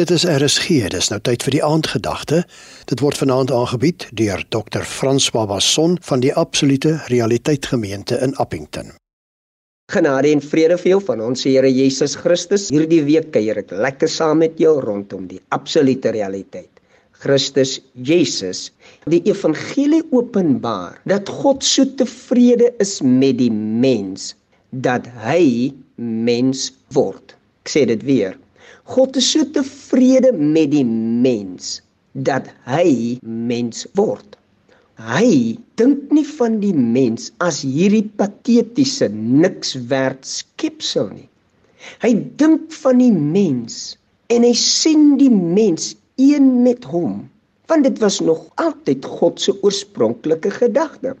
Dit is RSG, dis nou tyd vir die aandgedagte. Dit word vanaand aangebied deur Dr. Frans Babasson van die Absolute Realiteit Gemeente in Appington. Genade en vrede vir jou van ons Here Jesus Christus. Hierdie week kuier ek lekker saam met jou rondom die absolute realiteit. Christus Jesus, die evangelie openbaar dat God so tevrede is met die mens dat hy mens word. Ek sê dit weer. God is so tevrede met die mens dat hy mens word. Hy dink nie van die mens as hierdie patetiese niks werd skepsel nie. Hy dink van die mens en hy sien die mens een met hom, want dit was nog altyd God se oorspronklike gedagte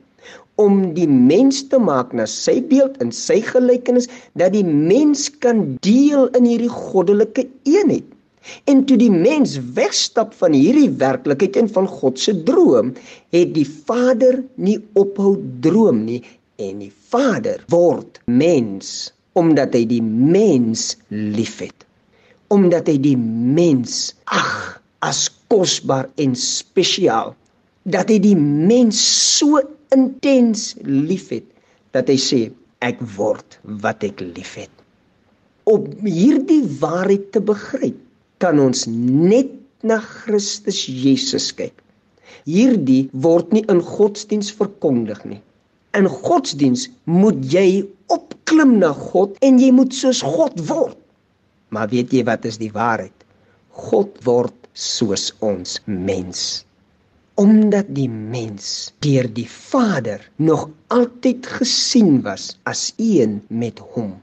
om die mens te maak na sy beeld en sy gelykenis dat die mens kan deel in hierdie goddelike eenheid. En toe die mens wegstap van hierdie werklikheid en van God se droom, het die Vader nie ophou droom nie en die Vader word mens omdat hy die mens liefhet. Omdat hy die mens ag as kosbaar en spesiaal dat hy die mens so intens liefhet dat hy sê ek word wat ek liefhet. Om hierdie waarheid te begryp, kan ons net na Christus Jesus kyk. Hierdie word nie in godsdiens verkondig nie. In godsdiens moet jy opklim na God en jy moet soos God word. Maar weet jy wat is die waarheid? God word soos ons mens omdat die mens deur die Vader nog altyd gesien was as een met hom.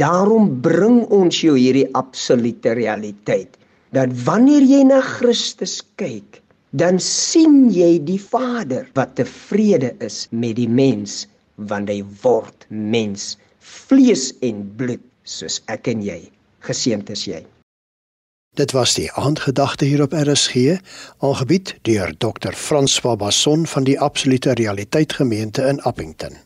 Daarom bring ons jou hierdie absolute realiteit dat wanneer jy na Christus kyk, dan sien jy die Vader wat tevrede is met die mens want hy word mens, vlees en bloed soos ek en jy. Geseënd is jy. Dit was die aandgedagte hier op RSG, aangebied deur Dr. Frans Babasson van die Absolute Realiteit Gemeente in Appington.